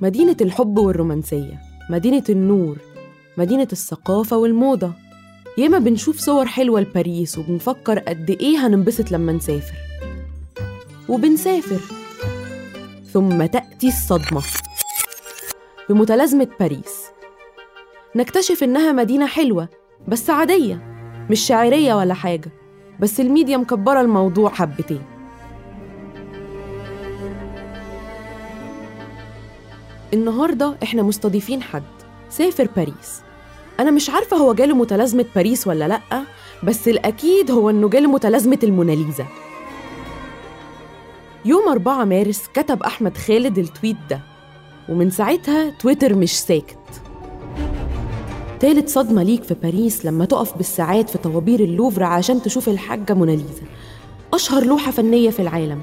مدينة الحب والرومانسية مدينة النور مدينة الثقافة والموضة. ياما بنشوف صور حلوة لباريس وبنفكر قد إيه هننبسط لما نسافر. وبنسافر. ثم تأتي الصدمة. بمتلازمة باريس. نكتشف إنها مدينة حلوة بس عادية مش شاعرية ولا حاجة بس الميديا مكبرة الموضوع حبتين. النهاردة إحنا مستضيفين حد سافر باريس. أنا مش عارفة هو جاله متلازمة باريس ولا لأ بس الأكيد هو إنه جاله متلازمة الموناليزا. يوم 4 مارس كتب أحمد خالد ال tweet ده ومن ساعتها تويتر مش ساكت. تالت صدمة ليك في باريس لما تقف بالساعات في طوابير اللوفر عشان تشوف الحاجة موناليزا. أشهر لوحة فنية في العالم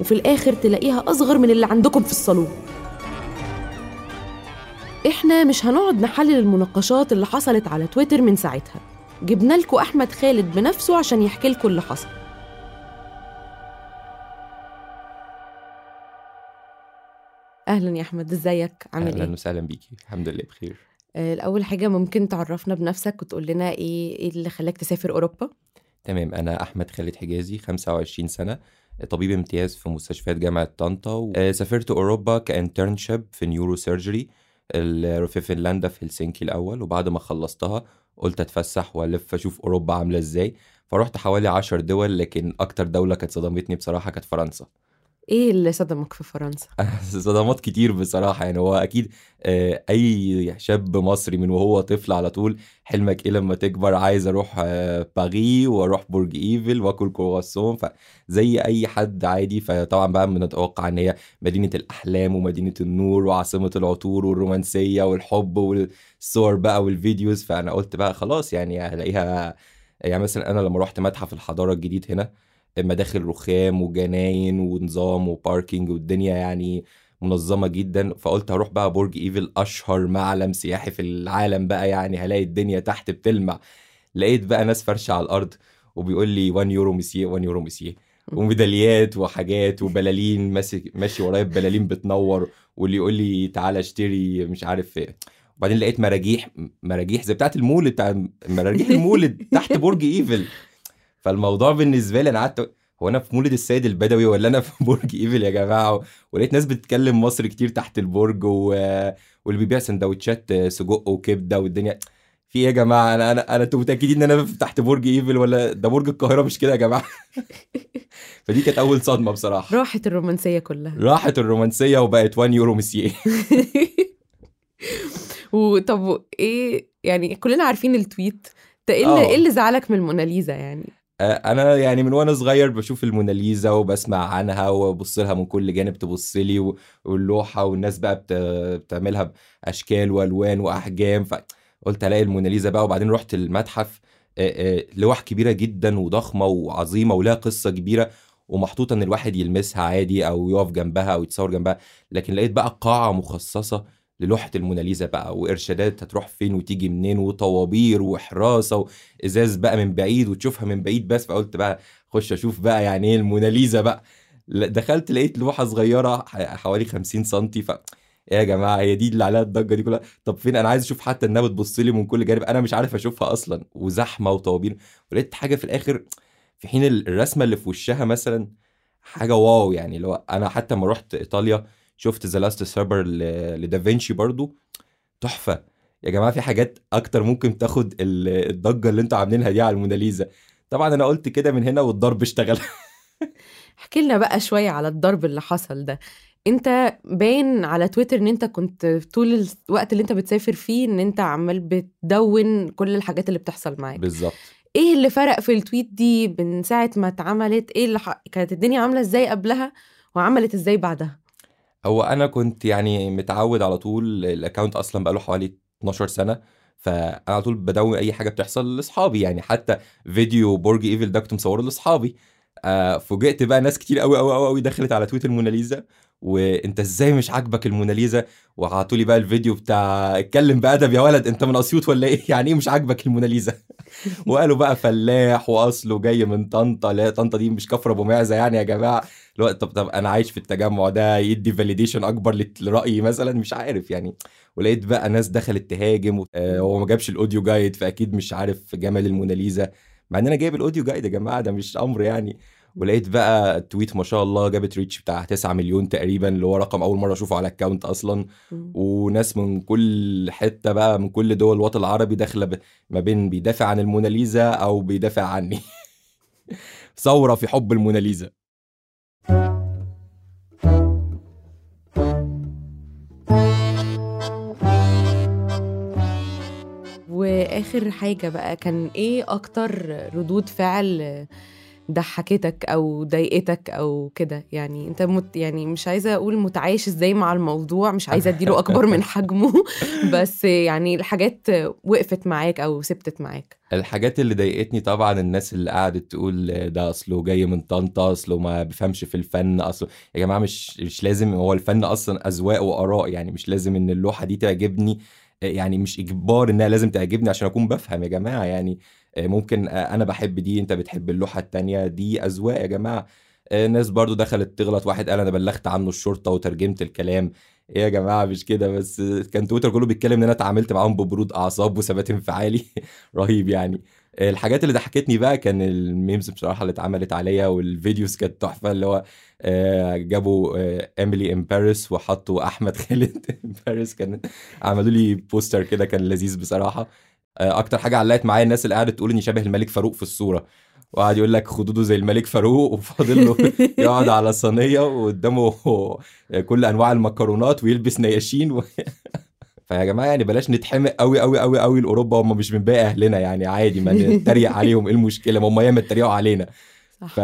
وفي الآخر تلاقيها أصغر من اللي عندكم في الصالون. إحنا مش هنقعد نحلل المناقشات اللي حصلت على تويتر من ساعتها. جبنا لكم أحمد خالد بنفسه عشان يحكي لكم اللي حصل. أهلا يا أحمد إزيك؟ عامل أهلا إيه؟ وسهلا بيكي. الحمد لله بخير. آه، الأول حاجة ممكن تعرفنا بنفسك وتقول لنا إيه إيه اللي خلاك تسافر أوروبا؟ تمام. أنا أحمد خالد حجازي 25 سنة طبيب امتياز في مستشفيات جامعة طنطا آه، سافرت أوروبا ك internship في neurosurgery في فنلندا في هلسنكي الأول وبعد ما خلصتها قلت أتفسح وألف أشوف أوروبا عاملة إزاي. فرحت حوالي 10 دول لكن أكتر دولة كانت صدمتني بصراحة كانت فرنسا. إيه اللي صدمك في فرنسا؟ صدمات كتير بصراحة يعني هو أكيد آه، أي شاب مصري من وهو طفل على طول حلمك إيه لما تكبر؟ عايز أروح آه، باريس وأروح برج إيفل وآكل كرواسون فزي أي حد عادي. فطبعا بقى بنتوقع إن هي مدينة الأحلام ومدينة النور وعاصمة العطور والرومانسية والحب والصور بقى وال videos. فأنا قلت بقى خلاص يعني هلاقيها يعني مثلا أنا لما رحت متحف الحضارة الجديد هنا مداخل رخام وجناين ونظام و parking والدنيا يعني منظمة جدا. فقلت هروح بقى برج إيفل أشهر معلم سياحي في العالم بقى يعني هلاقي الدنيا تحت بتلمع. لقيت بقى ناس فرشة على الأرض وبيقول لي 1 يورو مسيه 1 يورو مسيه وميداليات وحاجات وبلالين ماسك ماشي ورايا ببلالين بتنور واللي يقول لي تعالى اشتري مش عارف إيه. وبعدين لقيت مراجيح مراجيح زي بتاعت المولد بتاع مراجيح المولد تحت برج إيفل. فالموضوع بالنسبة لي أنا قعدت هو أنا في مولد السيد البدوي ولا أنا في برج إيفل يا جماعة؟ ولقيت ناس بتتكلم مصر كتير تحت البرج و... واللي بيبيع سندوتشات سجق وكبدة والدنيا. في إيه يا جماعة؟ أنا أنا أنا أنتوا متأكدين إن أنا في تحت برج إيفل ولا ده برج القاهرة؟ مش كده يا جماعة؟ فدي كانت أول صدمة بصراحة. راحت الرومانسية كلها. راحت الرومانسية وبقت 1 يورو مسيه وطب إيه يعني كلنا عارفين ال tweet ده إيه اللي, آه. إيه اللي زعلك من الموناليزا يعني؟ آه، أنا يعني من وأنا صغير بشوف الموناليزا وبسمع عنها وأبص لها من كل جانب تبص لي واللوحة والناس بقى بت- بتعملها بأشكال وألوان وأحجام فقلت ألاقي الموناليزا بقى وبعدين رحت المتحف آه، آه، لوح كبيرة جدا وضخمة وعظيمة ولها قصة كبيرة ومحطوطة إن الواحد يلمسها عادي أو يقف جنبها أو يتصور جنبها لكن لقيت بقى قاعة مخصصة للوحة الموناليزا بقى وإرشادات هتروح فين وتيجي منين وطوابير وحراسه ازاز بقى من بعيد وتشوفها من بعيد بس فقلت بقى خش أشوف بقى يعني إيه الموناليزا بقى. دخلت لقيت لوحة صغيرة ح- حوالي 50 سنتي ف إيه يا جماعة هي دي اللي عليها الضجة دي كلها؟ طب فين؟ أنا عايز أشوف حتى إنها بتبص لي من كل جانب أنا مش عارف أشوفها أصلا وزحمة وطوابير. ولقيت حاجة في الآخر في حين ال- الرسمة اللي في وشها مثلا حاجة واو يعني لو أنا حتى لما رحت إيطاليا شفت The Last Supper لدافنشي برضو. تحفة. يا جماعة في حاجات أكتر ممكن تاخد ال- الضجة اللي أنتوا عاملينها دي على الموناليزا. طبعا أنا قلت كده من هنا والضرب اشتغل. احكي لنا بقى شوية على الضرب اللي حصل ده. انت باين على تويتر ان انت كنت طول الوقت اللي انت بتسافر فيه ان انت عمال بتدون كل الحاجات اللي بتحصل معاك. بالظبط. إيه اللي فرق في ال tweet دي من ساعة ما اتعملت؟ إيه اللي ح... كانت الدنيا عاملة إزاي قبلها وعملت إزاي بعدها؟ هو أنا كنت يعني متعود على طول ال account أصلا بقاله حوالي 12 سنة فأنا على طول بدون أي حاجة بتحصل لأصحابي يعني حتى فيديو برج ايفل ده كنت مصوره لأصحابي. آه فوجئت بقى ناس كتير قوي قوي قوي دخلت على tweet الموناليزا وانت إزاي مش عاجبك الموناليزا؟ وعطوا لي بقى الفيديو بتاع اتكلم بأدب يا ولد انت من أسيوط ولا إيه؟ يعني إيه مش عاجبك الموناليزا؟ وقالوا بقى فلاح وأصله جاي من طنطا لا طنطا دي مش كفر أبو معزة يعني يا جماعة. لو طب طب أنا عايش في التجمع ده يدي validation أكبر لرأيي مثلا؟ مش عارف يعني. ولقيت بقى ناس دخلت تهاجم آه، هو ما جابش ال audio guide فأكيد مش عارف جمال الموناليزا. مع إن أنا جايب ال audio guide يا جماعة ده مش أمر يعني. ولقيت بقى ال tweet ما شاء الله جابت reach بتاع 9 مليون تقريبا اللي هو رقم أول مرة أشوفه على ال account أصلا. مم. وناس من كل حتة بقى من كل دول الوطن العربي داخلة ب- ما بين بيدافع عن الموناليزا أو بيدافع عني. ثورة في حب الموناليزا. وآخر حاجة بقى كان إيه أكتر ردود فعل ضحكتك أو ضايقتك أو كده. يعني أنت مت يعني مش عايزة أقول متعايش إزاي مع الموضوع مش عايزة أديله أكبر من حجمه. بس يعني الحاجات وقفت معاك أو ثبتت معاك. الحاجات اللي ضايقتني طبعا الناس اللي قعدت تقول ده أصله جاي من طنطا أصله ما بيفهمش في الفن أصله يا جماعة مش مش لازم هو الفن أصلا أذواق وآراء يعني مش لازم إن اللوحة دي تعجبني يعني مش إجبار إنها لازم تعجبني عشان أكون بفهم يا جماعة. يعني ممكن أنا بحب دي أنت بتحب اللوحة التانية دي أذواق يا جماعة. ناس برضو دخلت تغلط واحد قال أنا بلغت عنه الشرطة وترجمت الكلام. إيه يا جماعة مش كده بس؟ كان تويتر كله بيتكلم إن أنا اتعاملت معاهم ببرود أعصاب وثبات انفعالي. رهيب يعني. الحاجات اللي ضحكتني بقى كان ال memes بصراحة اللي اتعملت عليا وال videos كانت تحفة اللي هو جابوا Emily in Paris وحطوا أحمد خالد in Paris كان عملوا لي poster كده كان لذيذ بصراحة. أكتر حاجة علقت معايا الناس اللي قاعدة تقول إني شبه الملك فاروق في الصورة. وقعد يقول لك خدوده زي الملك فاروق وفاضل له يقعد على صينية وقدامه كل أنواع المكرونات ويلبس نياشين و... فيا جماعة يعني بلاش نتحمق قوي قوي قوي قوي لأوروبا هم مش من باقي أهلنا يعني عادي ما نتريق عليهم إيه المشكلة؟ ما هم ياما اتريقوا علينا. صح. ف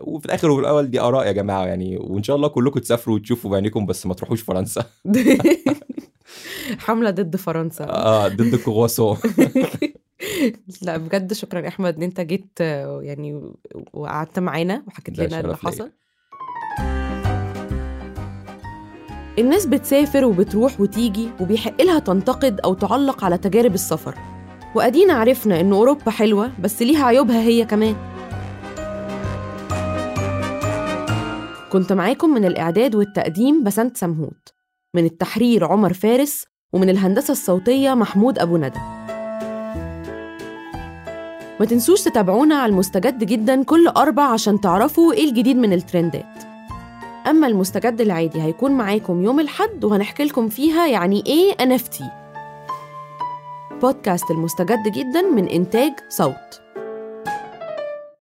وفي الآخر وفي الأول دي آراء يا جماعة يعني وإن شاء الله كلكم تسافروا وتشوفوا بعينيكم بس ما تروحوش فرنسا. حملة ضد فرنسا. آه ضد الكرواسون لا بجد شكرا يا أحمد إن أنت جيت يعني وقعدت معانا وحكيت لنا اللي حصل. الناس بتسافر وبتروح وتيجي وبيحق لها تنتقد أو تعلق على تجارب السفر. وأدينا عرفنا إن أوروبا حلوة بس ليها عيوبها هي كمان. كنت معاكم من الإعداد والتقديم بسنت سمهوت من التحرير عمر فارس ومن الهندسة الصوتية محمود أبو ندى. ما تنسوش تتابعونا على المستجد جدا كل أربع عشان تعرفوا إيه الجديد من الترندات. أما المستجد العادي هيكون معاكم يوم الحد وهنحكي لكم فيها يعني إيه NFT بودكاست المستجد جدا من إنتاج صوت.